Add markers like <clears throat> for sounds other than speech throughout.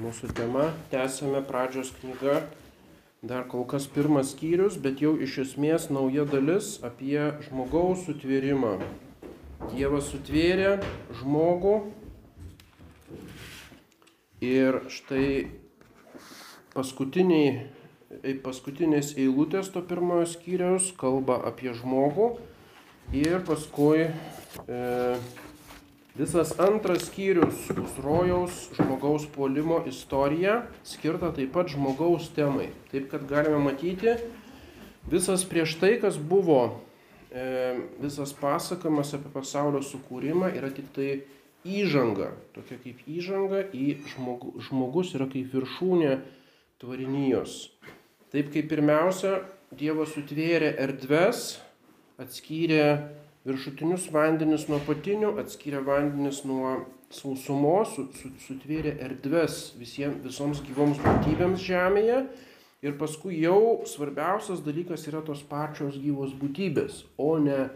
Mūsų tema tęsėme pradžios knyga, dar kol kas pirmas skyrius, bet jau iš esmės nauja dalis apie žmogaus sutvėrimą. Dievas sutvėrė žmogų ir štai paskutiniai, paskutinės eilutės to pirmojo skyriaus kalba apie žmogų ir paskui e, Visas antras skyrius bus rojaus žmogaus puolimo istorija, skirta taip pat žmogaus temai. Taip kad galime matyti, visas prieš tai, kas buvo, e, visas pasakojimas apie pasaulio sukūrimą yra tik tai įžanga, tokia kaip įžanga į žmogu, žmogus yra kaip viršūnė tvarinijos. Taip kaip pirmiausia, Dievas sutvėrė erdves, atskyrė viršutinius vandenis nuo patinių, atskyrė vandenis nuo sausumos, sutvėrė erdves visiems, visoms gyvoms būtybėms žemėje. Ir paskui jau svarbiausias dalykas yra tos pačios gyvos būtybės, o ne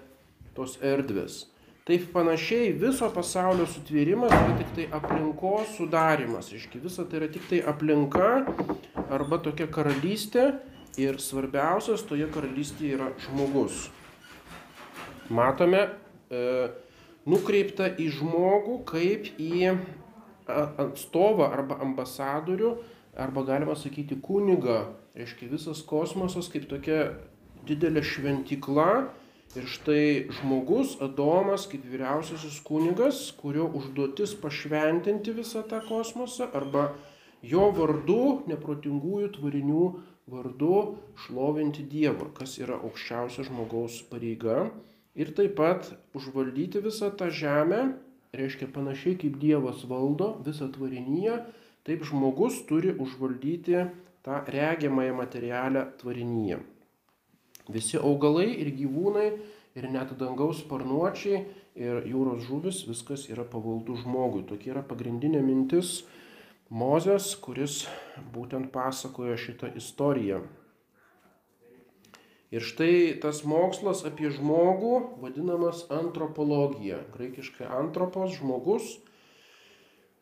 tos erdvės. Taip panašiai viso pasaulio sutvėrimas yra tik tai aplinkos sudarimas. Iški visa tai yra tik tai aplinka arba tokia karalystė ir svarbiausias toje karalystėje yra žmogus matome e, nukreipta į žmogų kaip į atstovą arba ambasadorių, arba galima sakyti kunigą. Reiškia visas kosmosas kaip tokia didelė šventykla. Ir štai žmogus, Adomas, kaip vyriausiasis kunigas, kurio užduotis pašventinti visą tą kosmosą, arba jo vardu, neprotingųjų tvarinių vardu, šlovinti Dievą, kas yra aukščiausia žmogaus pareiga ir taip pat užvaldyti visą tą žemę, reiškia panašiai kaip Dievas valdo visą tvarinyje, taip žmogus turi užvaldyti tą regiamąją materialę tvarinyje. Visi augalai ir gyvūnai ir net dangaus sparnuočiai ir jūros žuvis viskas yra pavaldu žmogui. Tokia yra pagrindinė mintis Mozės, kuris būtent pasakoja šitą istoriją. Ir štai tas mokslas apie žmogų vadinamas antropologija. Graikiškai antropos žmogus,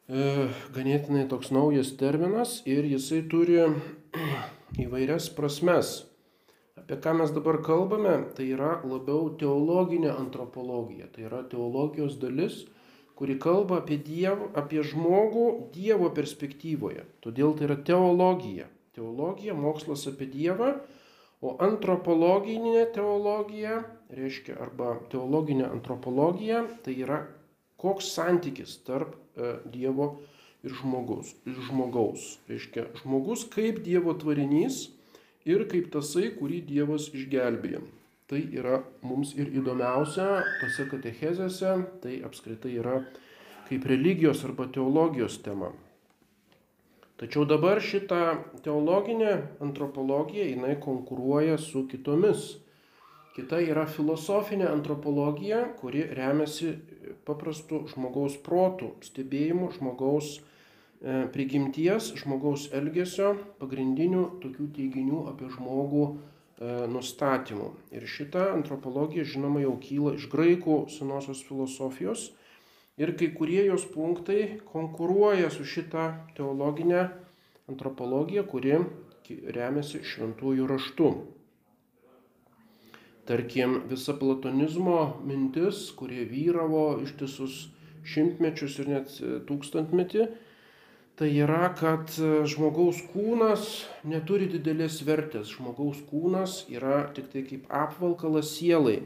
e, ganėtinai toks naujas terminas ir jisai turi <clears throat> įvairias prasmes. Apie ką mes dabar kalbame, tai yra labiau teologinė antropologija. Tai yra teologijos dalis, kuri kalba apie, diev, apie žmogų Dievo perspektyvoje. Todėl tai yra teologija. Teologija, mokslas apie Dievą O antropologinė teologija, reiškia, arba teologinė antropologija, tai yra koks santykis tarp e, Dievo ir žmogus, ir žmogaus. Reiškia, žmogus kaip Dievo tvarinys ir kaip tasai, kurį Dievas išgelbėjo. Tai yra mums ir įdomiausia tose katechezėse, tai apskritai yra kaip religijos arba teologijos tema. Tačiau dabar šita teologinė antropologija, jinai konkuruoja su kitomis. Kita yra filosofinė antropologija, kuri remiasi paprastu žmogaus protų, stebėjimu žmogaus e, prigimties, žmogaus elgesio, pagrindinių tokių teiginių apie žmogų e, nustatymų. Ir šita antropologija, žinoma, jau kyla iš graikų senosios filosofijos ir kai kurie jos punktai konkuruoja su šita teologinė antropologija, kuri remiasi šventųjų raštu. Tarkim, visa platonizmo mintis, kurie vyravo ištisus šimtmečius ir net tūkstantmetį, tai yra, kad žmogaus kūnas neturi didelės vertės. Žmogaus kūnas yra tik tai kaip apvalkalas sielai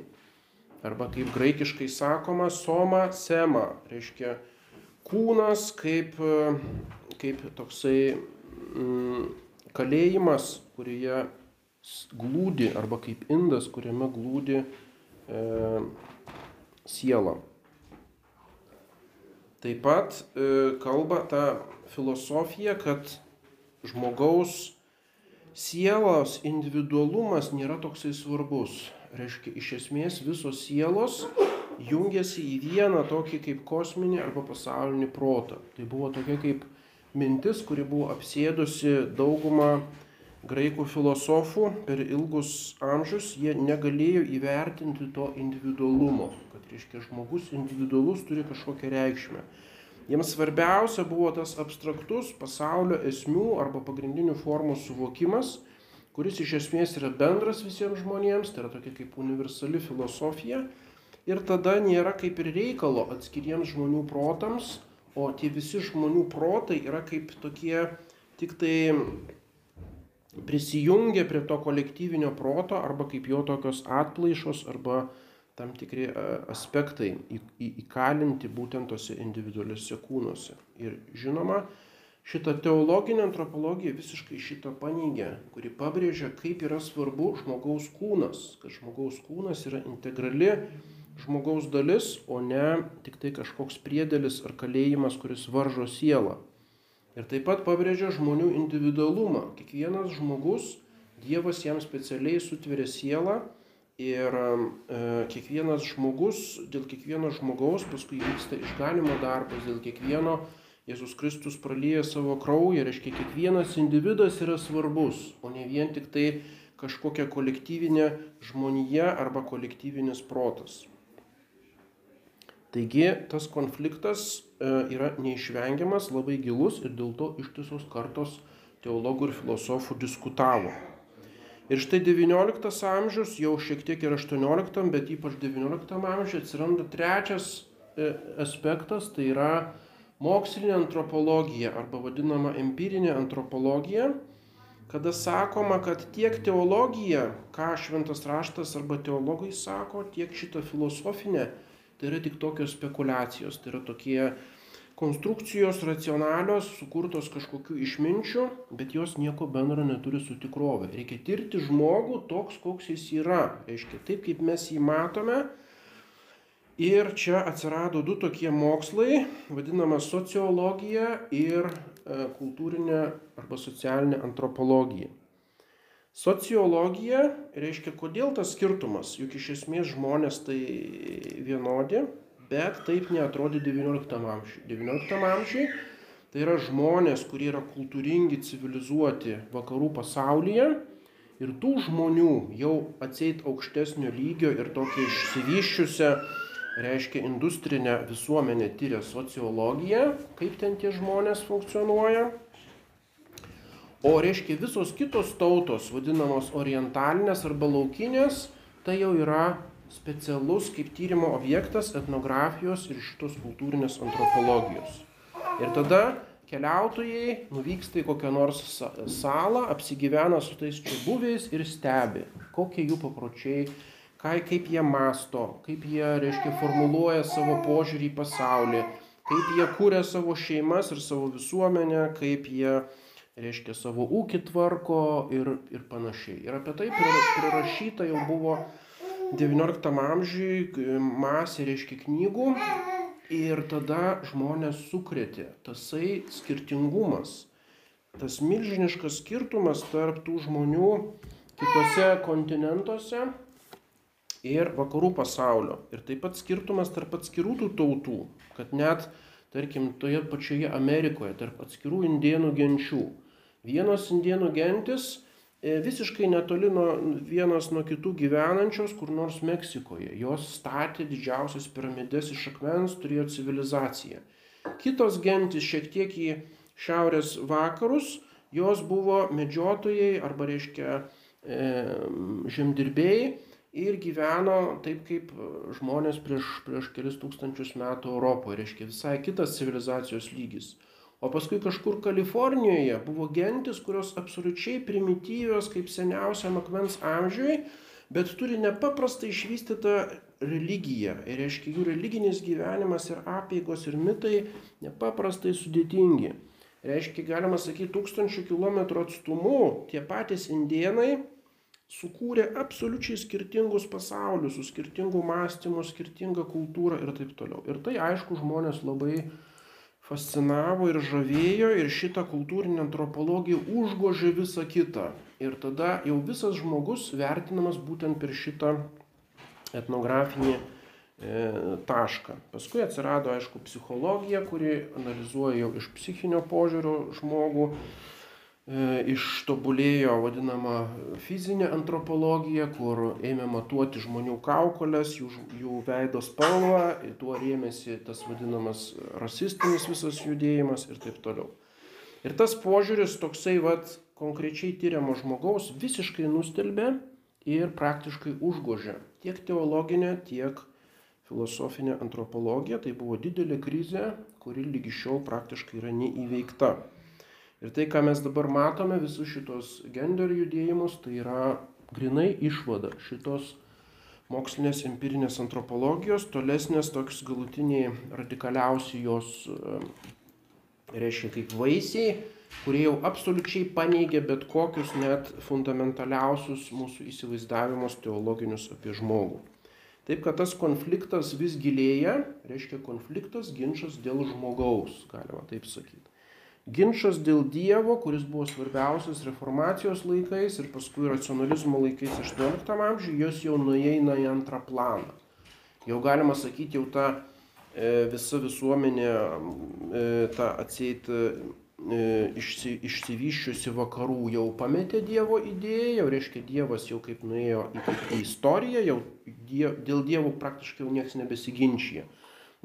arba kaip graikiškai sakoma, soma sema, reiškia kūnas kaip, kaip toksai mm, kalėjimas, kurioje glūdi, arba kaip indas, kuriame glūdi e, siela. Taip pat e, kalba ta filosofija, kad žmogaus sielos individualumas nėra toksai svarbus reiškia, iš esmės visos sielos jungiasi į vieną tokį kaip kosminį arba pasaulinį protą. Tai buvo tokia kaip mintis, kuri buvo apsėdusi daugumą graikų filosofų per ilgus amžius, jie negalėjo įvertinti to individualumo, kad reiškia žmogus individualus turi kažkokią reikšmę. Jiems svarbiausia buvo tas abstraktus pasaulio esmių arba pagrindinių formų suvokimas, kuris iš esmės yra bendras visiems žmonėms, tai yra tokia kaip universali filosofija. Ir tada nėra kaip ir reikalo atskiriems žmonių protams, o tie visi žmonių protai yra kaip tokie tik tai prisijungia prie to kolektyvinio proto arba kaip jo tokios atplaišos arba tam tikri e, aspektai įkalinti būtent tose individualiuose kūnuose. Ir žinoma, šita teologinė antropologija visiškai šitą paneigia, kuri pabrėžia, kaip yra svarbu žmogaus kūnas, kad žmogaus kūnas yra integrali žmogaus dalis, o ne tik tai kažkoks priedėlis ar kalėjimas, kuris varžo sielą. Ir taip pat pabrėžia žmonių individualumą. Kiekvienas žmogus, Dievas jam specialiai sutveria sielą ir e, kiekvienas žmogus, dėl kiekvieno žmogaus paskui vyksta išganimo darbas, dėl kiekvieno Jėzus Kristus pralyja savo kraują, reiškia kiekvienas individas yra svarbus, o ne vien tik tai kažkokia kolektyvinė žmonija arba kolektyvinis protas. Taigi tas konfliktas e, yra neišvengiamas, labai gilus ir dėl to ištisos kartos teologų ir filosofų diskutavo. Ir štai XIX amžius, jau šiek tiek ir XVIII, bet ypač XIX amžiuje atsiranda trečias e, aspektas, tai yra mokslinė antropologija arba vadinama empirinė antropologija, kada sakoma, kad tiek teologija, ką šventas raštas arba teologai sako, tiek šita filosofinė tai yra tik tokios spekulacijos, tai yra tokie konstrukcijos racionalios, sukurtos kažkokiu išminčiu, bet jos nieko bendro neturi su tikrove. Reikia tirti žmogų toks, koks jis yra. Reiškia, taip kaip mes jį matome. Ir čia atsirado du tokie mokslai, vadinama sociologija ir e, kultūrinė arba socialinė antropologija. Sociologija reiškia, kodėl tas skirtumas, juk iš esmės žmonės tai vienodi, bet taip neatrodė XIX amžiui. XIX amžiui tai yra žmonės, kurie yra kultūringi, civilizuoti vakarų pasaulyje ir tų žmonių jau atseit aukštesnio lygio ir tokia išsivyščiusią, reiškia, industrinę visuomenę tyria sociologija, kaip ten tie žmonės funkcionuoja O reiškia visos kitos tautos, vadinamos orientalinės arba laukinės, tai jau yra specialus kaip tyrimo objektas etnografijos ir šitos kultūrinės antropologijos. Ir tada keliautojai nuvyksta į kokią nors salą, apsigyvena su tais čia buviais ir stebi, kokie jų papročiai, ką, kaip jie masto, kaip jie, reiškia, formuluoja savo požiūrį į pasaulį, kaip jie kūrė savo šeimas ir savo visuomenę, kaip jie reiškia savo ūkį tvarko ir, ir panašiai. Ir apie tai prirašyta jau buvo XIX amžiui masė, reiškia, knygų. Ir tada žmonės sukrėtė tasai skirtingumas, tas milžiniškas skirtumas tarp tų žmonių kitose kontinentuose ir vakarų pasaulio. Ir taip pat skirtumas tarp atskirų tų tautų, kad net, tarkim, toje pačioje Amerikoje, tarp atskirų indienų genčių Vienos indienų gentis e, visiškai netoli nuo vienas nuo kitų gyvenančios kur nors Meksikoje. Jos statė didžiausias piramides iš akmens, turėjo civilizaciją. Kitos gentis šiek tiek į šiaurės vakarus, jos buvo medžiotojai arba reiškia e, žemdirbėjai ir gyveno taip kaip žmonės prieš, prieš kelis tūkstančius metų Europoje, reiškia visai kitas civilizacijos lygis. O paskui kažkur Kalifornijoje buvo gentis, kurios absoliučiai primityvios kaip seniausiam akmens amžiui, bet turi nepaprastai išvystytą religiją. Ir reiškia, jų religinis gyvenimas ir apėgos ir mitai nepaprastai sudėtingi. Reiškia, galima sakyti, tūkstančių kilometrų atstumu tie patys indienai sukūrė absoliučiai skirtingus pasaulius, su skirtingu mąstymu, skirtinga kultūra ir taip toliau. Ir tai aišku žmonės labai fascinavo ir žavėjo ir šita kultūrinė antropologija užgožė visą kitą. Ir tada jau visas žmogus vertinamas būtent per šitą etnografinį e, tašką. Paskui atsirado, aišku, psichologija, kuri analizuoja jau iš psichinio požiūrio žmogų. Ištobulėjo vadinama fizinė antropologija, kur ėmė matuoti žmonių kaukolės, jų, jų veido spalvą, tuo rėmėsi tas vadinamas rasistinis visas judėjimas ir taip toliau. Ir tas požiūris toksai vat konkrečiai tyriamo žmogaus visiškai nustelbė ir praktiškai užgožė tiek teologinę, tiek filosofinę antropologiją. Tai buvo didelė krizė, kuri lygi šiol praktiškai yra neįveikta. Ir tai, ką mes dabar matome, visus šitos gender judėjimus, tai yra grinai išvada šitos mokslinės empirinės antropologijos, tolesnės toks galutiniai radikaliausi jos, reiškia, kaip vaisiai, kurie jau absoliučiai paneigia bet kokius net fundamentaliausius mūsų įsivaizdavimus teologinius apie žmogų. Taip, kad tas konfliktas vis gilėja, reiškia konfliktas, ginčas dėl žmogaus, galima taip sakyti. Ginčas dėl Dievo, kuris buvo svarbiausias reformacijos laikais ir paskui racionalizmo laikais 18 amžiuje, jos jau nueina į antrą planą. Jau galima sakyti, jau ta e, visa visuomenė, e, ta atseit e, išsi, išsivyščiusi vakarų jau pametė Dievo idėją, jau reiškia Dievas jau kaip nuėjo į, į istoriją, jau die, dėl Dievo praktiškai jau niekas nebesiginčia.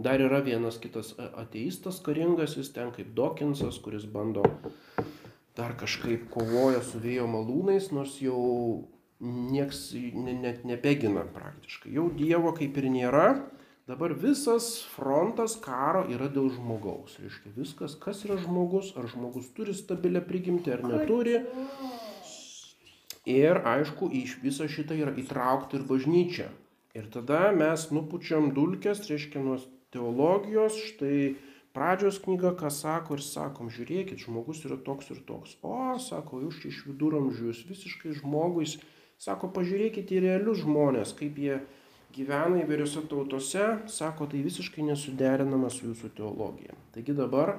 Dar yra vienas kitas ateistas karingasis, ten kaip Dokinsas, kuris bando dar kažkaip kovoja su vėjo malūnais, nors jau nieks net nebegina praktiškai. Jau Dievo kaip ir nėra, dabar visas frontas karo yra dėl žmogaus. Reiškia viskas, kas yra žmogus, ar žmogus turi stabilę prigimtį ar neturi. Ir aišku, į visą šitą yra įtraukta ir bažnyčia. Ir tada mes nupučiam dulkes, reiškia, nuo teologijos, štai pradžios knyga, ką sako ir sakom, žiūrėkit, žmogus yra toks ir toks. O, sako, jūs čia iš viduramžių, jūs visiškai žmogus, sako, pažiūrėkit į realius žmonės, kaip jie gyvena įvairiose tautose, sako, tai visiškai nesuderinama su jūsų teologija. Taigi dabar,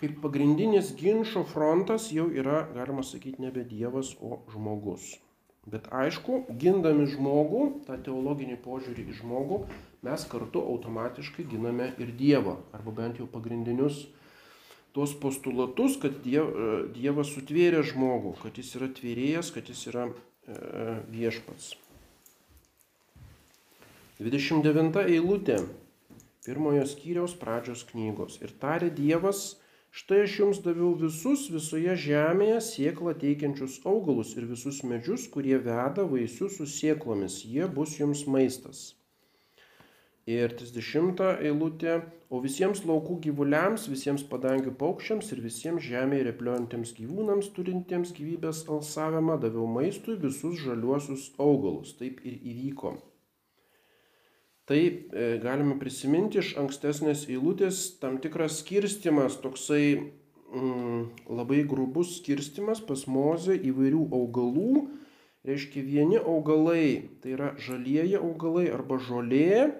kaip pagrindinis ginčio frontas jau yra, galima sakyti, nebe Dievas, o žmogus. Bet aišku, gindami žmogų, tą teologinį požiūrį į žmogų, mes kartu automatiškai giname ir Dievą, arba bent jau pagrindinius tuos postulatus, kad Dievas sutvėrė žmogų, kad jis yra tvėrėjas, kad jis yra e, viešpats. 29 eilutė pirmojo skyriaus pradžios knygos. Ir tarė Dievas, Štai aš jums daviau visus visoje žemėje sieklą teikiančius augalus ir visus medžius, kurie veda vaisius su sieklomis, jie bus jums maistas. Ir 30 eilutė, o visiems laukų gyvuliams, visiems padangių paukščiams ir visiems žemėje repliuojantiems gyvūnams, turintiems gyvybės alsavimą, daviau maistui visus žaliuosius augalus. Taip ir įvyko. Tai e, galime prisiminti iš ankstesnės eilutės tam tikras skirstimas, toksai mm, labai grubus skirstimas pas mozę įvairių augalų. Reiškia, vieni augalai tai yra žalieji augalai arba žolė,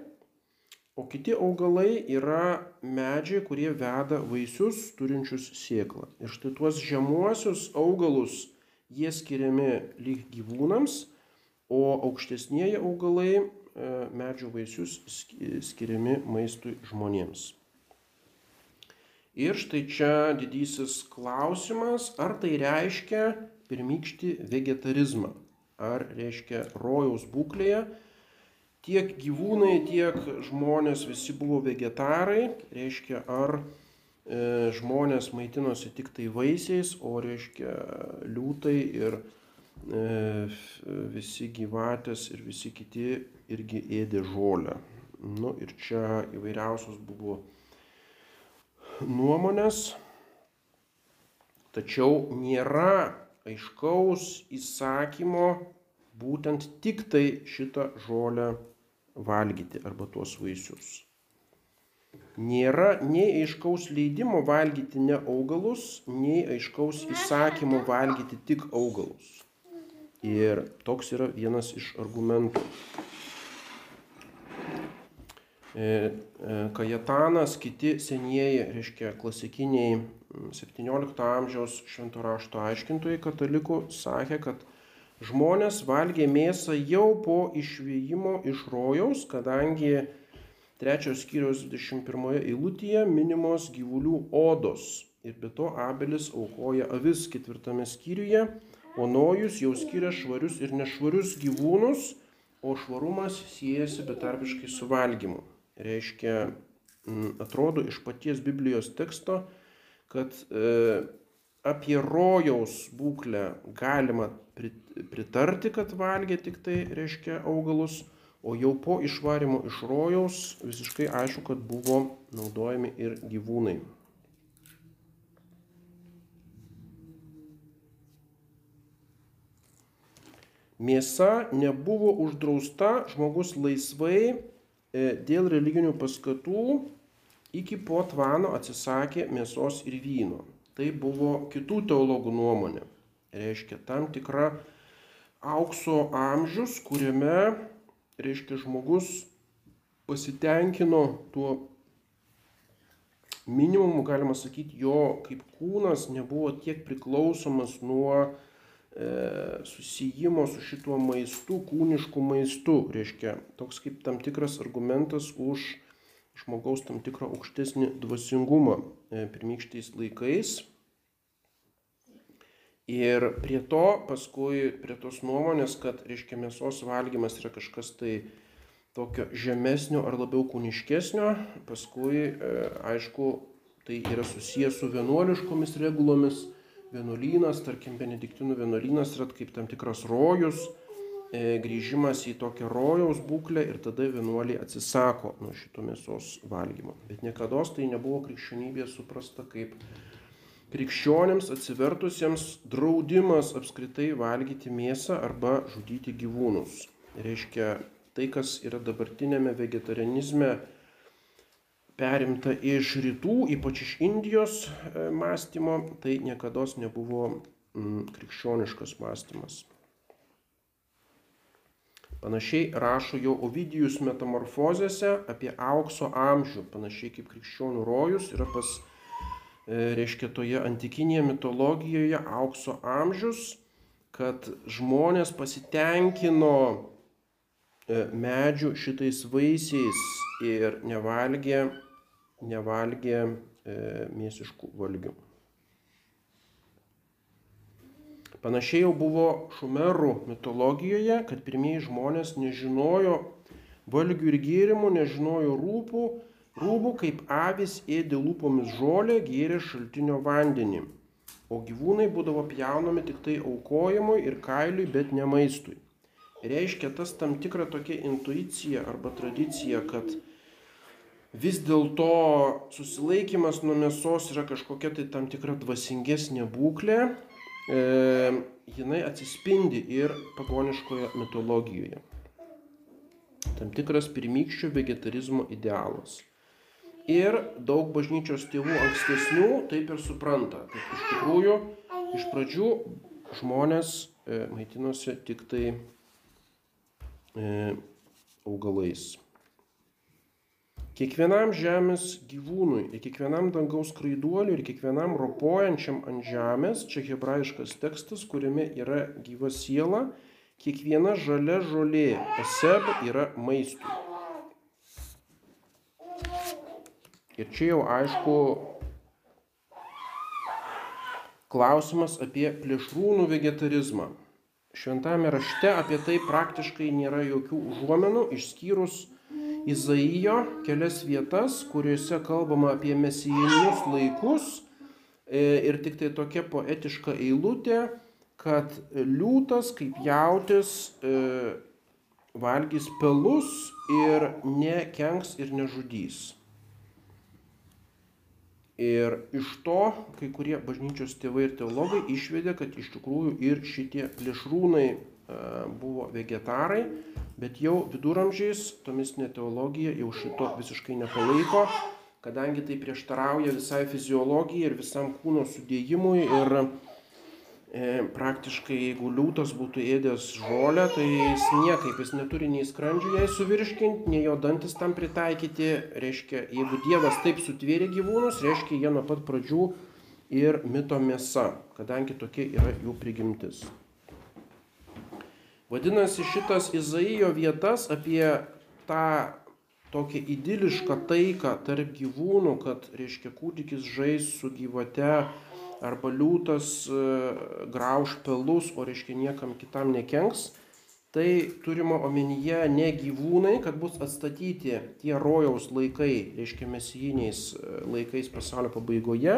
o kiti augalai yra medžiai, kurie veda vaisius turinčius sėklą. Ir štai tuos žemuosius augalus jie skiriami lyg gyvūnams, o aukštesnieji augalai medžių vaisius skiriami maistui žmonėms. Ir štai čia didysis klausimas, ar tai reiškia pirmykštį vegetarizmą, ar reiškia rojaus būklėje tiek gyvūnai, tiek žmonės visi buvo vegetarai, reiškia ar e, žmonės maitinosi tik tai vaisiais, o reiškia liūtai ir E, visi gyvatės ir visi kiti irgi ėdė žolę. Nu ir čia įvairiausios buvo nuomonės, tačiau nėra aiškaus įsakymo būtent tik tai šitą žolę valgyti arba tuos vaisius. Nėra nei aiškaus leidimo valgyti ne augalus, nei aiškaus įsakymo valgyti tik augalus. Ir toks yra vienas iš argumentų. E, e, Kajetanas, kiti senieji, reiškia klasikiniai 17 amžiaus švento rašto aiškintojai katalikų sakė, kad žmonės valgė mėsą jau po išvėjimo iš rojaus, kadangi trečios skyriaus 21 eilutėje minimos gyvulių odos Ir be to Abelis aukoja avis ketvirtame skyriuje, o Nojus jau skiria švarius ir nešvarius gyvūnus, o švarumas siejasi betarpiškai su valgymu. Reiškia, atrodo iš paties Biblijos teksto, kad e, apie rojaus būklę galima pritarti, kad valgė tik tai, reiškia, augalus, o jau po išvarimo iš rojaus visiškai aišku, kad buvo naudojami ir gyvūnai. Mėsa nebuvo uždrausta, žmogus laisvai e, dėl religinių paskatų iki po tvano atsisakė mėsos ir vyno. Tai buvo kitų teologų nuomonė. Reiškia tam tikra aukso amžius, kuriame, reiškia, žmogus pasitenkino tuo minimumu, galima sakyti, jo kaip kūnas nebuvo tiek priklausomas nuo susijimo su šituo maistu, kūnišku maistu. Reiškia, toks kaip tam tikras argumentas už žmogaus tam tikrą aukštesnį dvasingumą e, pirmykščiais laikais. Ir prie to, paskui prie tos nuomonės, kad, reiškia, mėsos valgymas yra kažkas tai tokio žemesnio ar labiau kūniškesnio, paskui, e, aišku, tai yra susijęs su vienuoliškomis regulomis. Vienuolynas, tarkim, benediktinų vienuolynas yra kaip tam tikras rojus, E, grįžimas į tokią rojaus būklę ir tada vienuoliai atsisako nuo šito mėsos valgymo. Bet niekada tai nebuvo krikščionybėje suprasta kaip krikščionėms atsivertusiems draudimas apskritai valgyti mėsą arba žudyti gyvūnus. Reiškia, tai, kas yra dabartinėme vegetarianizme perimta iš rytų, ypač iš Indijos e, mąstymo, tai niekada nebuvo mm, krikščioniškas mąstymas. Panašiai rašo jau Ovidijus metamorfozėse apie aukso amžių, panašiai kaip krikščionių rojus yra pas, e, reiškia, toje antikinėje mitologijoje aukso amžius, kad žmonės pasitenkino medžių šitais vaisiais ir nevalgė, nevalgė e, mėsiškų valgių. Panašiai jau buvo šumerų mitologijoje, kad pirmieji žmonės nežinojo valgių ir gėrimų, nežinojo rūpų, rūbų, kaip avis ėdė lūpomis žolę, gėrė šaltinio vandenį. O gyvūnai būdavo pjaunami tik tai aukojimui ir kailiui, bet ne maistui. Reiškia tas tam tikra tokia intuicija arba tradicija, kad vis dėlto susilaikimas nuo mėsos yra kažkokia tai tam tikra dvasingesnė būklė, e, jinai atsispindi ir pagoniškoje mitologijoje. Tam tikras pirmykščio vegetarizmo idealas. Ir daug bažnyčios tėvų ankstesnių taip ir supranta, kad iš tikrųjų iš pradžių žmonės e, maitinosi tik tai augalais. Kiekvienam žemės gyvūnui, ir kiekvienam dangaus skraiduoliui, ir kiekvienam ropojančiam ant žemės, čia hebrajiškas tekstas, kuriame yra gyva siela, kiekviena žalia žolė, eseb yra maistui. Ir čia jau aišku klausimas apie plėšrūnų vegetarizmą. Šventame rašte apie tai praktiškai nėra jokių užuomenų, išskyrus Izaijo kelias vietas, kuriuose kalbama apie mesijinius laikus e, ir tik tai tokia poetiška eilutė, kad liūtas kaip jautis e, valgys pelus ir nekenks ir nežudys. Ir iš to kai kurie bažnyčios tėvai ir teologai išvedė, kad iš tikrųjų ir šitie plėšrūnai E, buvo vegetarai, bet jau viduramžiais tomistinė teologija jau šito visiškai nepalaiko, kadangi tai prieštarauja visai fiziologijai ir visam kūno sudėjimui ir praktiškai jeigu liūtas būtų ėdęs žolę, tai jis niekaip, jis neturi nei skrandžių jai suvirškinti, nei jo dantis tam pritaikyti, reiškia, jeigu Dievas taip sutvėrė gyvūnus, reiškia, jie nuo pat pradžių ir mito mėsa, kadangi tokia yra jų prigimtis. Vadinasi, šitas Izaijo vietas apie tą tokią idilišką taiką tarp gyvūnų, kad, reiškia, kūdikis žais su gyvate arba liūtas e, grauž pelus, o reiškia niekam kitam nekenks, tai turima omenyje ne gyvūnai, kad bus atstatyti tie rojaus laikai, reiškia mesijiniais e, laikais pasaulio pabaigoje,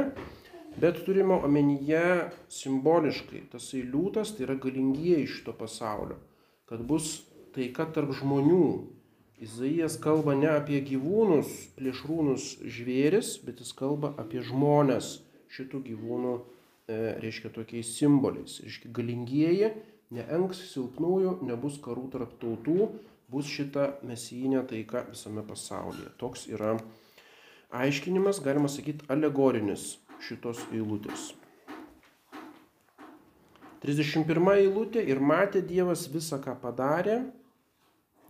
bet turima omenyje simboliškai, tasai liūtas tai yra galingieji šito pasaulio, kad bus taika tarp žmonių. Izaijas kalba ne apie gyvūnus, plėšrūnus žvėris, bet jis kalba apie žmonės šitų gyvūnų, e, reiškia tokiais simboliais. Reiškia galingieji, neengs silpnųjų, nebus karų tarp tautų, bus šita mesijinė taika visame pasaulyje. Toks yra aiškinimas, galima sakyti, alegorinis šitos eilutės. 31 eilutė ir matė Dievas visą, ką padarė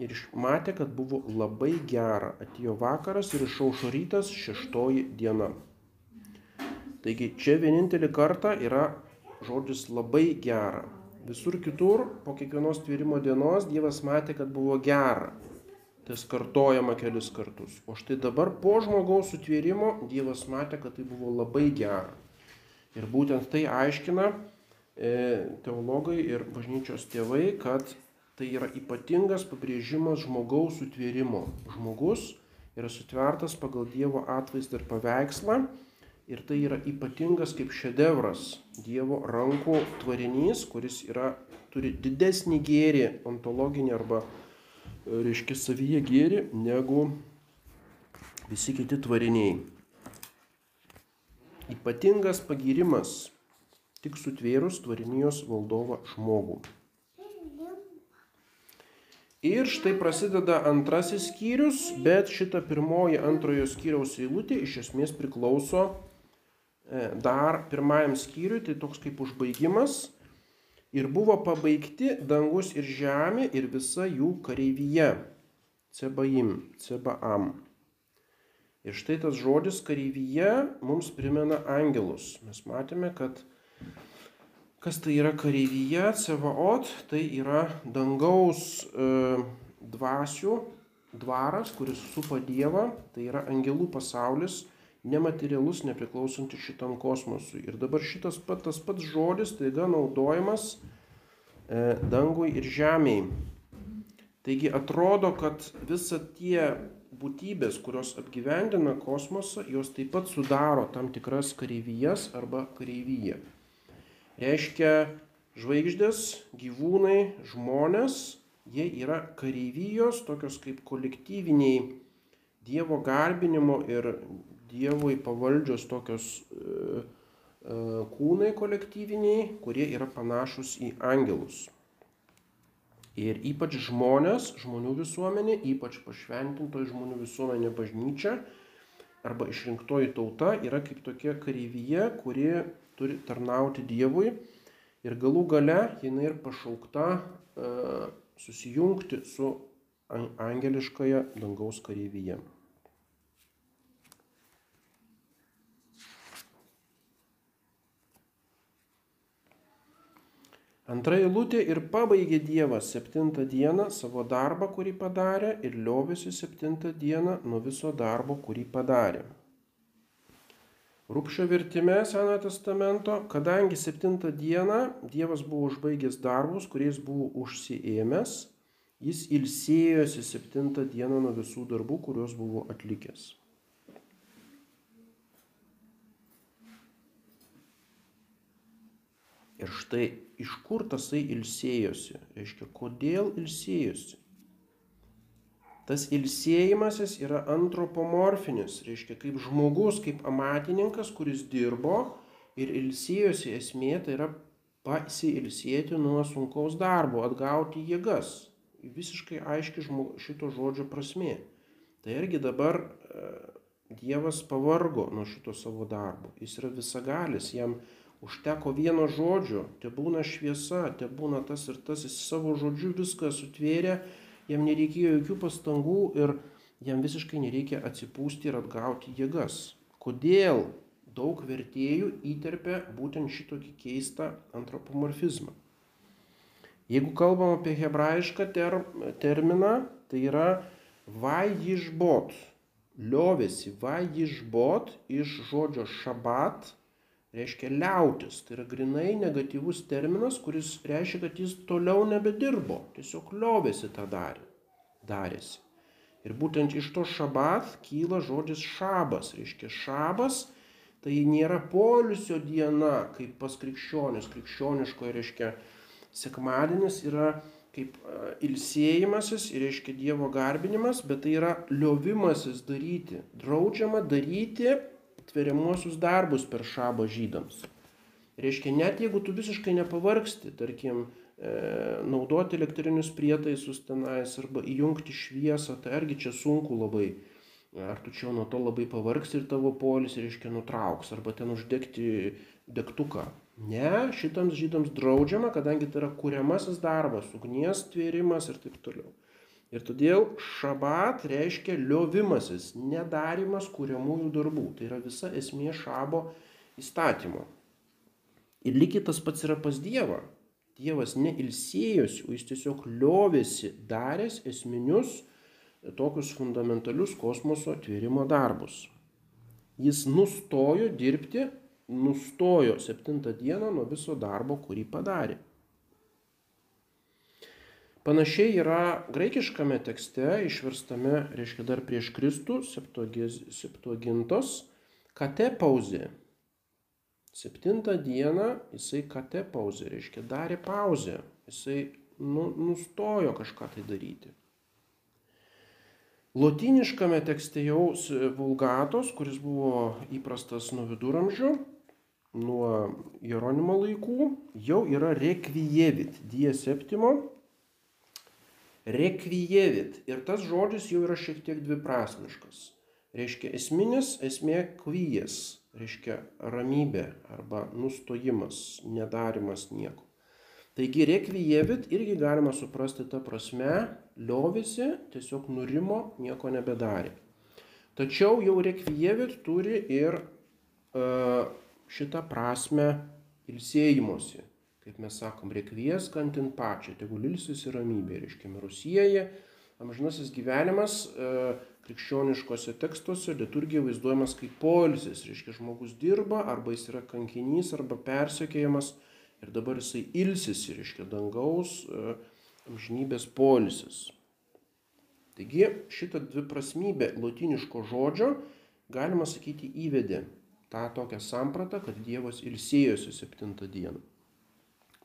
ir matė, kad buvo labai gera. Atėjo vakaras ir išaušo rytas šeštoji diena. Taigi čia vienintelį kartą yra žodis labai gera. Visur kitur po kiekvienos tvėrimo dienos Dievas matė, kad buvo gera. Tas kartojama kelis kartus. O štai dabar po žmogaus sutvėrimo Dievas matė, kad tai buvo labai gera. Ir būtent tai aiškina e, teologai ir bažnyčios tėvai, kad tai yra ypatingas pabrėžimas žmogaus sutvėrimo. Žmogus yra sutvertas pagal Dievo atvaizdą ir paveikslą. Ir tai yra ypatingas kaip šedevras Dievo rankų tvarinys, kuris yra, turi didesnį gėrį ontologinį arba reiškia savyje gėri negu visi kiti tvariniai. Ypatingas pagirimas tik sutvėrus tvarinijos valdovą žmogų. Ir štai prasideda antrasis skyrius, bet šita pirmoji antrojo skyriaus eilutė iš esmės priklauso e, dar pirmajam skyriui, tai toks kaip užbaigimas ir buvo pabaigti dangus ir žemė ir visa jų kareivyje. Cebaim, cebaam. Ir štai tas žodis kareivyje mums primena angelus. Mes matėme, kad kas tai yra kareivyje, cevaot, tai yra dangaus e, dvasių dvaras, kuris supa Dievą, tai yra angelų pasaulis nematerialus, nepriklausantis šitam kosmosui. Ir dabar šitas pat, tas pats žodis taiga naudojamas e, dangui ir žemiai. Taigi atrodo, kad visa tie būtybės, kurios apgyvendina kosmosą, jos taip pat sudaro tam tikras kareivijas arba kareivyje. Reiškia, žvaigždės, gyvūnai, žmonės, jie yra kareivijos, tokios kaip kolektyviniai Dievo garbinimo ir Dievui pavaldžios tokios e, e, kūnai kolektyviniai, kurie yra panašus į angelus. Ir ypač žmonės, žmonių visuomenė, ypač pašventintoji žmonių visuomenė bažnyčia arba išrinktoji tauta yra kaip tokia kareivyje, kuri turi tarnauti Dievui ir galų gale jinai ir pašaukta uh, susijungti su angeliškąją dangaus kareivyje. Antra eilutė ir pabaigė Dievas septintą dieną savo darbą, kurį padarė, ir liovėsi septintą dieną nuo viso darbo, kurį padarė. Rūpšio vertime Senojo testamento, kadangi septintą dieną Dievas buvo užbaigęs darbus, kuriais buvo užsiėmęs, jis ilsėjosi septintą dieną nuo visų darbų, kuriuos buvo atlikęs. Ir štai iš kur tasai ilsėjosi, reiškia, kodėl ilsėjosi. Tas ilsėjimasis yra antropomorfinis, reiškia, kaip žmogus, kaip amatininkas, kuris dirbo ir ilsėjosi esmė, tai yra pasiilsėti nuo sunkaus darbo, atgauti jėgas. Visiškai aiški šito žodžio prasme. Tai irgi dabar e, Dievas pavargo nuo šito savo darbo. Jis yra visagalis, jam Užteko vieno žodžio, te būna šviesa, te būna tas ir tas, jis savo žodžiu viską sutvėrė, jam nereikėjo jokių pastangų ir jam visiškai nereikia atsipūsti ir atgauti jėgas. Kodėl daug vertėjų įterpia būtent šitokį keistą antropomorfizmą? Jeigu kalbam apie hebrajišką ter, terminą, tai yra Vajižbot. Liovėsi. Vajižbot iš žodžio šabat reiškia liautis. Tai yra grinai negatyvus terminas, kuris reiškia, kad jis toliau nebedirbo. Tiesiog liovėsi tą darė, darėsi. Ir būtent iš to šabat kyla žodis šabas. Reiškia šabas tai nėra polisio diena, kaip pas krikščionis. Krikščioniškoje reiškia sekmadienis yra kaip ilsėjimasis ir reiškia Dievo garbinimas, bet tai yra liovimasis daryti. Draudžiama daryti tveriamuosius darbus per šabą žydams. Reiškia, net jeigu tu visiškai nepavargsti, tarkim, e, naudoti elektrinius prietaisus tenais arba įjungti šviesą, tai argi čia sunku labai. Ar tu čia nuo to labai pavargs ir tavo polis, reiškia, nutrauks, arba ten uždegti degtuką. Ne, šitams žydams draudžiama, kadangi tai yra kuriamasis darbas, ugnies tvėrimas ir taip toliau. Ir todėl šabat reiškia liovimasis, nedarimas kuriamųjų darbų. Tai yra visa esmė šabo įstatymo. Ir lygiai tas pats yra pas Dievą. Dievas neilsėjosi, o jis tiesiog liovėsi daręs esminius tokius fundamentalius kosmoso atvėrimo darbus. Jis nustojo dirbti, nustojo septintą dieną nuo viso darbo, kurį padarė. Panašiai yra graikiškame tekste išverstame, reiškia dar prieš Kristų, septuagintos, kate pauzė. Septintą dieną jisai kate pauzė, reiškia darė pauzę, jisai nu, nustojo kažką tai daryti. Lotiniškame tekste jau vulgatos, kuris buvo įprastas nuo viduramžių, nuo Jeronimo laikų, jau yra rekvijevit, die septimo, rekvijevit. Ir tas žodis jau yra šiek tiek dviprasmiškas. Reiškia esminis esmė kvyjas, reiškia ramybė arba nustojimas, nedarimas nieko. Taigi rekvijevit irgi galima suprasti tą prasme, liovėsi, tiesiog nurimo, nieko nebedarė. Tačiau jau rekvijevit turi ir uh, šitą prasme ilsėjimosi kaip mes sakom, rekvies kantin pačią, tegul ilsis ir ramybė, reiškia mirusieji, amžinasis gyvenimas e, krikščioniškose tekstuose liturgija vaizduojamas kaip poilsis, reiškia žmogus dirba, arba jis yra kankinys, arba persekėjamas ir dabar jisai ilsisi, reiškia dangaus e, amžinybės poilsis. Taigi šitą dviprasmybę latiniško žodžio galima sakyti įvedė tą tokią sampratą, kad Dievas ilsėjosi septintą dieną.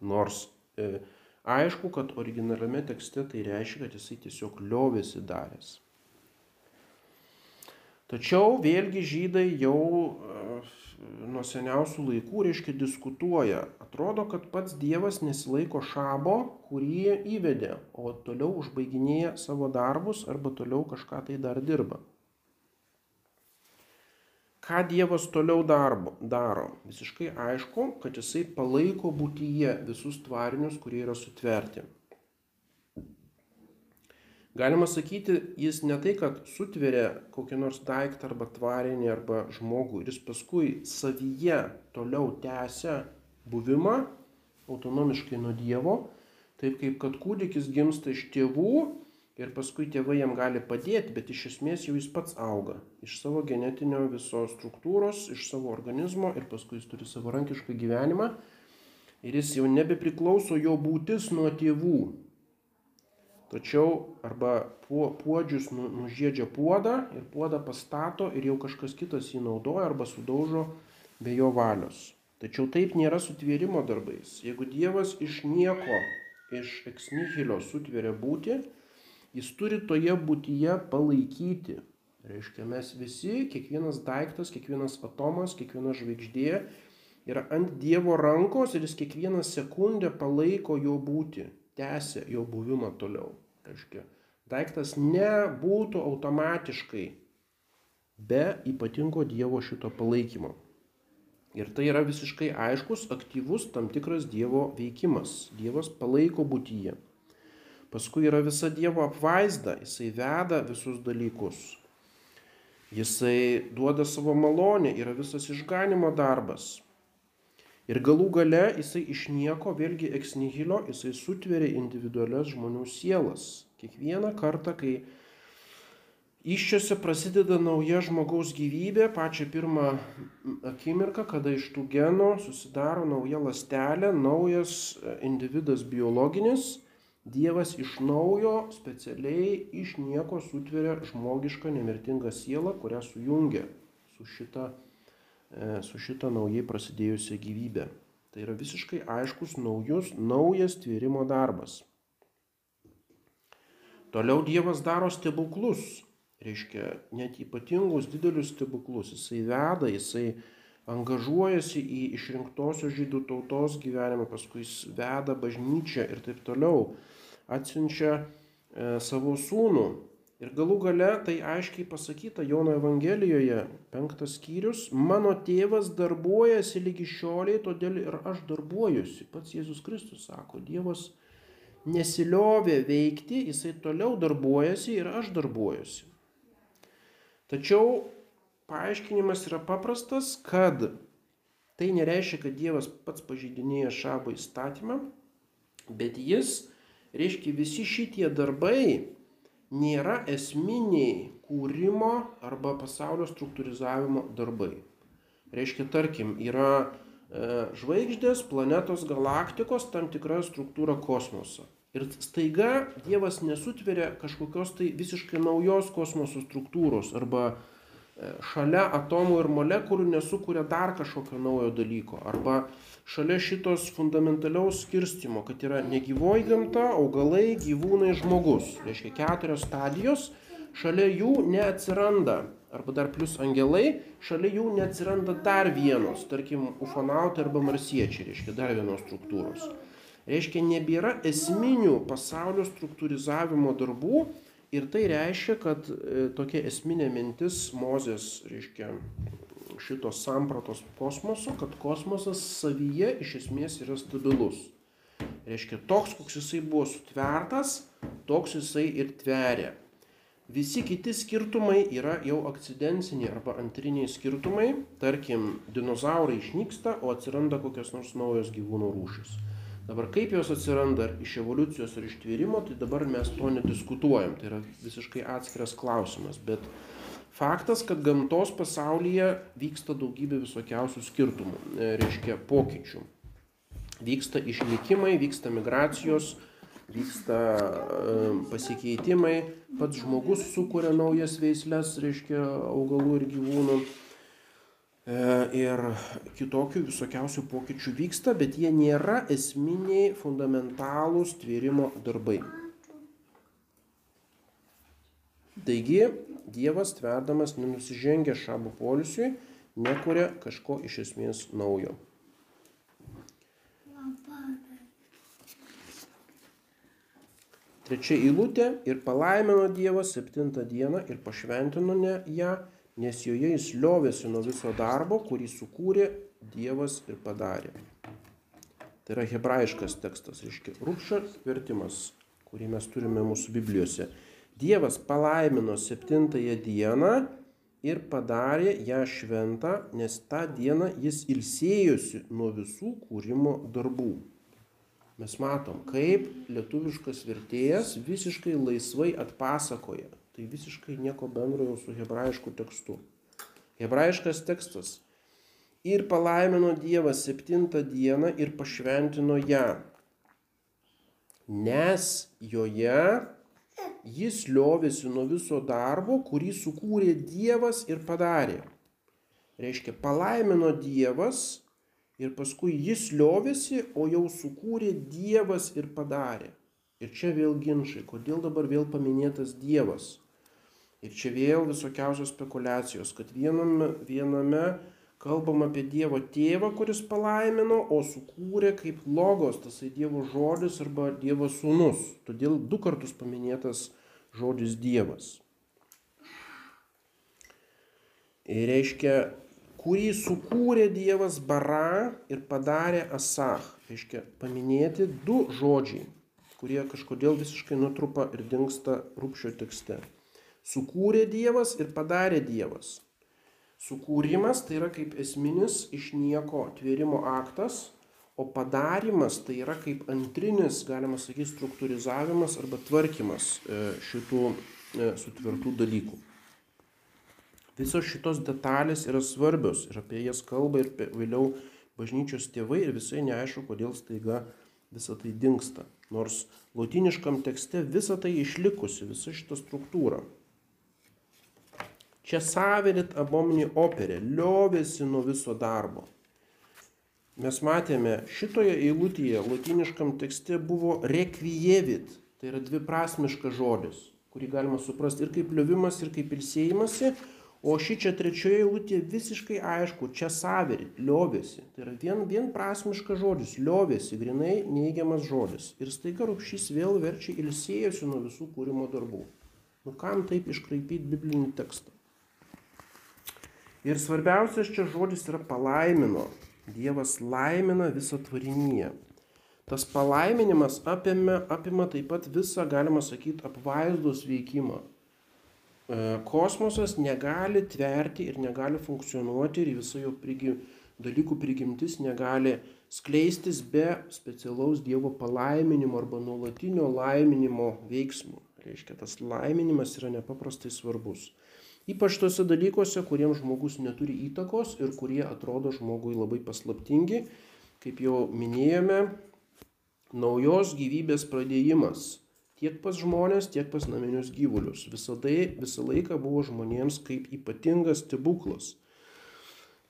Nors e, aišku, kad originaliame tekste tai reiškia, kad jisai tiesiog liovėsi daręs. Tačiau vėlgi žydai jau e, nuo seniausių laikų, reiškia, diskutuoja. Atrodo, kad pats Dievas nesilaiko šabo, kurį įvedė, o toliau užbaiginėja savo darbus arba toliau kažką tai dar dirba ką Dievas toliau darbo, daro? Visiškai aišku, kad jisai palaiko būtyje visus tvarinius, kurie yra sutverti. Galima sakyti, jis ne tai, kad sutveria kokį nors daiktą arba tvarinį arba žmogų ir jis paskui savyje toliau tęsia buvimą autonomiškai nuo Dievo, taip kaip kad kūdikis gimsta iš tėvų ir paskui tėvai jam gali padėti, bet iš esmės jau jis pats auga iš savo genetinio visos struktūros, iš savo organizmo ir paskui jis turi savarankišką gyvenimą ir jis jau nebepriklauso jo būtis nuo tėvų. Tačiau arba puodžius nu, nužėdžia puodą ir puodą pastato ir jau kažkas kitas jį naudoja arba sudaužo be jo valios. Tačiau taip nėra sutvėrimo darbais. Jeigu Dievas iš nieko, iš eksnihilio sutveria būti, jis turi toje būtyje palaikyti. Reiškia, mes visi, kiekvienas daiktas, kiekvienas atomas, kiekviena žvaigždė yra ant Dievo rankos ir jis kiekvieną sekundę palaiko jo būti, tęsia jo buvimą toliau. Reiškia, daiktas nebūtų automatiškai be ypatingo Dievo šito palaikymo. Ir tai yra visiškai aiškus, aktyvus tam tikras Dievo veikimas. Dievas palaiko būtyje. Paskui yra visa Dievo apvaizda, jisai veda visus dalykus. Jisai duoda savo malonę, yra visas išganimo darbas. Ir galų gale jisai iš nieko, vėlgi eksnihilio, jisai sutveria individualias žmonių sielas. Kiekvieną kartą, kai Iščiose prasideda nauja žmogaus gyvybė, pačią pirmą akimirką, kada iš tų genų susidaro nauja lastelė, naujas e, individas biologinis, Dievas iš naujo specialiai iš nieko sutveria žmogišką nemirtingą sielą, kurią sujungia su šita, e, su šita naujai prasidėjusia gyvybė. Tai yra visiškai aiškus naujus, naujas tvėrimo darbas. Toliau Dievas daro stebuklus reiškia net ypatingus didelius stebuklus. Jisai veda, jisai angažuojasi į išrinktosios žydų tautos gyvenimą, paskui jis veda bažnyčią ir taip toliau, atsiunčia e, savo sūnų. Ir galų gale tai aiškiai pasakyta Jono Evangelijoje, penktas skyrius, mano tėvas darbuojasi lygi šioliai, todėl ir aš darbuojuosi. Pats Jėzus Kristus sako, Dievas nesiliovė veikti, jisai toliau darbuojasi ir aš darbuojuosi. Tačiau paaiškinimas yra paprastas, kad tai nereiškia, kad Dievas pats pažydinėja šabo įstatymą, bet jis, reiškia, visi šitie darbai nėra esminiai kūrimo arba pasaulio struktūrizavimo darbai. Reiškia, tarkim, yra e, žvaigždės, planetos, galaktikos, tam tikra struktūra kosmoso. Ir staiga Dievas nesutveria kažkokios tai visiškai naujos kosmoso struktūros arba šalia atomų ir molekulių nesukuria dar kažkokio naujo dalyko. Arba šalia šitos fundamentaliaus skirstimo, kad yra negyvoji gamta, augalai, gyvūnai, žmogus. Reiškia keturios stadijos, šalia jų neatsiranda, arba dar plus angelai, šalia jų neatsiranda dar vienos, tarkim, ufonautai arba marsiečiai, reiškia dar vienos struktūros reiškia nebėra esminių pasaulio struktūrizavimo darbų ir tai reiškia, kad e, tokia esminė mintis Mozės, reiškia šitos sampratos kosmoso, kad kosmosas savyje iš esmės yra stabilus. Reiškia, toks, koks jisai buvo sutvertas, toks jisai ir tveria. Visi kiti skirtumai yra jau akcidenciniai arba antriniai skirtumai, tarkim, dinozaurai išnyksta, o atsiranda kokios nors naujos gyvūnų rūšis. Dabar kaip jos atsiranda, ar iš evoliucijos, ar iš tvėrimo, tai dabar mes to nediskutuojam. Tai yra visiškai atskiras klausimas. Bet faktas, kad gamtos pasaulyje vyksta daugybė visokiausių skirtumų, e, reiškia pokyčių. Vyksta išnykimai, vyksta migracijos, vyksta e, pasikeitimai, pats žmogus sukuria naujas veislės, reiškia augalų ir gyvūnų ir kitokių visokiausių pokyčių vyksta, bet jie nėra esminiai fundamentalūs tvėrimo darbai. Taigi, Dievas tverdamas nenusižengia šabo polisiui, nekuria kažko iš esmės naujo. Trečia eilutė ir palaimino Dievas septintą dieną ir pašventino ją nes joje jis liovėsi nuo viso darbo, kurį sukūrė Dievas ir padarė. Tai yra hebrajiškas tekstas, reiškia, rūpščio vertimas, kurį mes turime mūsų Biblijose. Dievas palaimino septintąją dieną ir padarė ją šventą, nes tą dieną jis ilsėjosi nuo visų kūrimo darbų. Mes matom, kaip lietuviškas vertėjas visiškai laisvai atpasakoja Tai visiškai nieko bendro jau su hebrajišku tekstu. Hebrajiškas tekstas. Ir palaimino Dievas septintą dieną ir pašventino ją. Nes joje jis liovėsi nuo viso darbo, kurį sukūrė Dievas ir padarė. Reiškia, palaimino Dievas ir paskui jis liovėsi, o jau sukūrė Dievas ir padarė. Ir čia vėl ginčiai, kodėl dabar vėl paminėtas Dievas. Ir čia vėl visokiausios spekulacijos, kad viename, viename kalbam apie Dievo tėvą, kuris palaimino, o sukūrė kaip logos, tasai Dievo žodis arba Dievo sūnus. Todėl du kartus paminėtas žodis Dievas. Ir reiškia, kurį sukūrė Dievas bara ir padarė asach. Reiškia, paminėti du žodžiai kurie kažkodėl visiškai nutrupa ir dinksta rūpščio tekste. Sukūrė Dievas ir padarė Dievas. Sukūrimas tai yra kaip esminis iš nieko tvėrimo aktas, o padarimas tai yra kaip antrinis, galima sakyti, struktūrizavimas arba tvarkymas e, šitų e, sutvirtų dalykų. Visos šitos detalės yra svarbios ir apie jas kalba ir vėliau bažnyčios tėvai ir visai neaišku, kodėl staiga visa tai dinksta. Nors latiniškam tekste visa tai išlikusi, visa šita struktūra. Čia savirit abomni operė, liovėsi nuo viso darbo. Mes matėme, šitoje eilutėje latiniškam tekste buvo rekvijevit, tai yra dviprasmiškas žodis, kurį galima suprasti ir kaip liovimas, ir kaip ilsėjimasi, o ši čia trečioje eilutėje visiškai aišku, čia savirit, liovėsi. Tai yra vien, vienprasmiškas žodis, liovėsi, grinai neigiamas žodis. Ir staiga rupšys vėl verčia ilsėjusi nuo visų kūrimo darbų. Nu kam taip iškraipyti biblinį tekstą? Ir svarbiausias čia žodis yra palaimino. Dievas laimina visą tvarinyje. Tas palaiminimas apima, apima taip pat visą, galima sakyti, apvaizdos veikimą. E, kosmosas negali tverti ir negali funkcionuoti ir visa jo prigi, dalykų prigimtis negali skleistis be specialaus Dievo palaiminimo arba nuolatinio laiminimo veiksmų. Reiškia, tas laiminimas yra nepaprastai svarbus. Ypač tose dalykuose, kuriems žmogus neturi įtakos ir kurie atrodo žmogui labai paslaptingi, kaip jau minėjome, naujos gyvybės pradėjimas tiek pas žmonės, tiek pas naminius gyvulius. Visada, visą laiką buvo žmonėms kaip ypatingas stebuklas,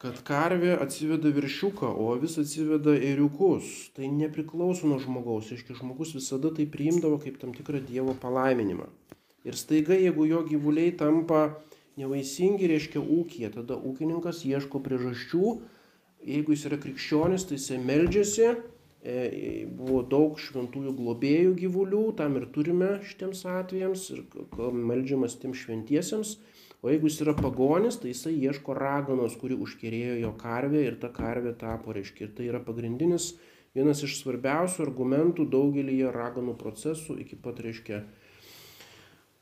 kad karvė atsiveda viršiuką, o vis atsiveda eriukus. Tai nepriklauso nuo žmogaus, iški žmogus visada tai priimdavo kaip tam tikrą Dievo palaiminimą. Ir staiga, jeigu jo gyvuliai tampa nevaisingi reiškia ūkija, tada ūkininkas ieško priežasčių, jeigu jis yra krikščionis, tai jisai meldžiasi, e, buvo daug šventųjų globėjų gyvulių, tam ir turime šitiems atvejams ir meldžiamas tiem šventiesiems, o jeigu jis yra pagonis, tai jisai ieško raganos, kuri užkerėjo jo karvę ir ta karvė tapo, reiškia, ir tai yra pagrindinis, vienas iš svarbiausių argumentų daugelį raganų procesų iki pat, reiškia,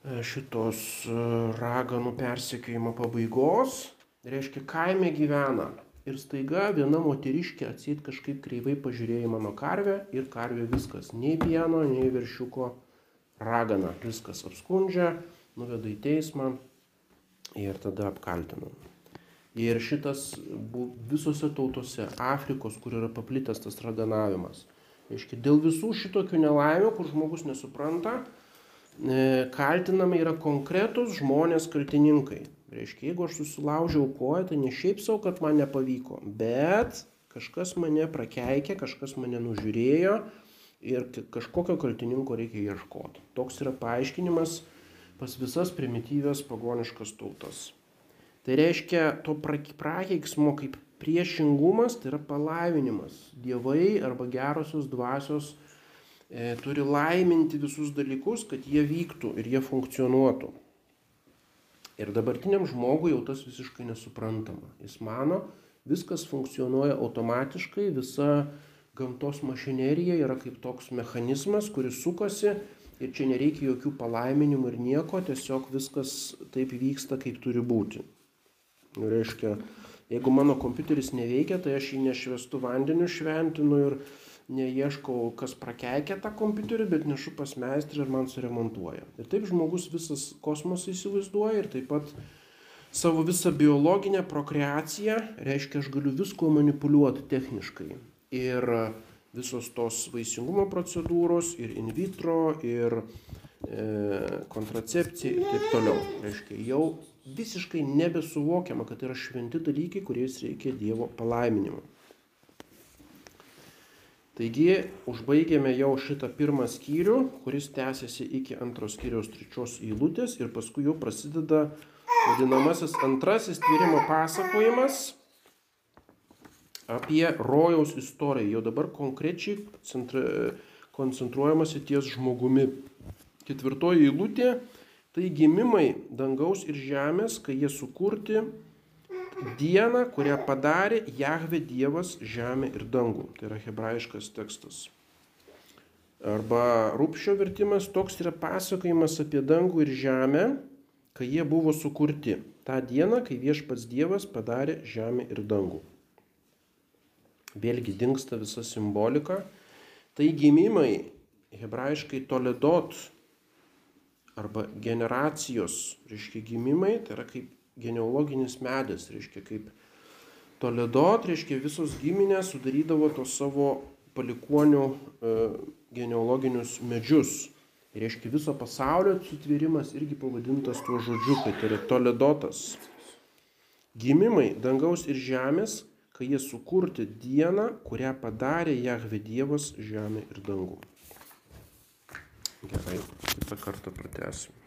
šitos e, raganų persekiojimo pabaigos, reiškia kaime gyvena. Ir staiga viena moteriškė atsit kažkaip kreivai pažiūrėjo į mano karvę ir karvė viskas, nei pieno, nei viršiuko ragana, viskas apskundžia, nuveda į teismą ir tada apkaltina. Ir šitas visose tautose, Afrikos, kur yra paplitęs tas raganavimas. Reiškia, dėl visų šitokių nelaimių, kur žmogus nesupranta, E, kaltinami yra konkretus žmonės kaltininkai. Reiškia, jeigu aš susilaužiau koją, tai ne šiaip savo, kad man nepavyko, bet kažkas mane prakeikė, kažkas mane nužiūrėjo ir kažkokio kaltininko reikia ieškoti. Toks yra paaiškinimas pas visas primityvias pagoniškas tautas. Tai reiškia, to prakeiksmo kaip priešingumas tai yra palaiminimas. Dievai arba gerosios dvasios e, turi laiminti visus dalykus, kad jie vyktų ir jie funkcionuotų. Ir dabartiniam žmogui jau tas visiškai nesuprantama. Jis mano, viskas funkcionuoja automatiškai, visa gamtos mašinerija yra kaip toks mechanizmas, kuris sukasi ir čia nereikia jokių palaiminimų ir nieko, tiesiog viskas taip vyksta, kaip turi būti. Nu, reiškia, jeigu mano kompiuteris neveikia, tai aš jį nešvestu vandeniu šventinu ir neieškau, kas prakeikė tą kompiuterį, bet nešu pas meistrį ir man suremontuoja. Ir taip žmogus visas kosmosą įsivaizduoja ir taip pat savo visą biologinę prokreaciją, reiškia, aš galiu visko manipuliuoti techniškai. Ir visos tos vaisingumo procedūros, ir in vitro, ir e, kontracepcija ir taip toliau. Reiškia, jau visiškai nebesuvokiama, kad yra šventi dalykai, kuriais reikia Dievo palaiminimo. Taigi užbaigėme jau šitą pirmą skyrių, kuris tęsiasi iki antros skyriaus trečios eilutės ir paskui jau prasideda vadinamasis antrasis tyrimo pasakojimas apie rojaus istoriją. Jau dabar konkrečiai koncentruojamasi ties žmogumi. Ketvirtoji eilutė - tai gimimai dangaus ir žemės, kai jie sukurti dieną, kurią padarė Jahve Dievas žemę ir dangų. Tai yra hebrajiškas tekstas. Arba rūpščio vertimas toks yra pasakojimas apie dangų ir žemę, kai jie buvo sukurti. Ta diena, kai viešpats Dievas padarė žemę ir dangų. Vėlgi dinksta visa simbolika. Tai gimimai, hebrajiškai toledot arba generacijos, reiškia gimimai, tai yra kaip genealoginis medis, reiškia kaip Toledot, reiškia visos giminės sudarydavo tos savo palikonių e, genealoginius medžius. Ir reiškia viso pasaulio sutvėrimas irgi pavadintas tuo žodžiu, kad yra Toledotas. Gimimai dangaus ir žemės, kai jie sukurti dieną, kurią padarė Jahve Dievas žemė ir dangų. Gerai, kitą kartą pratęsim.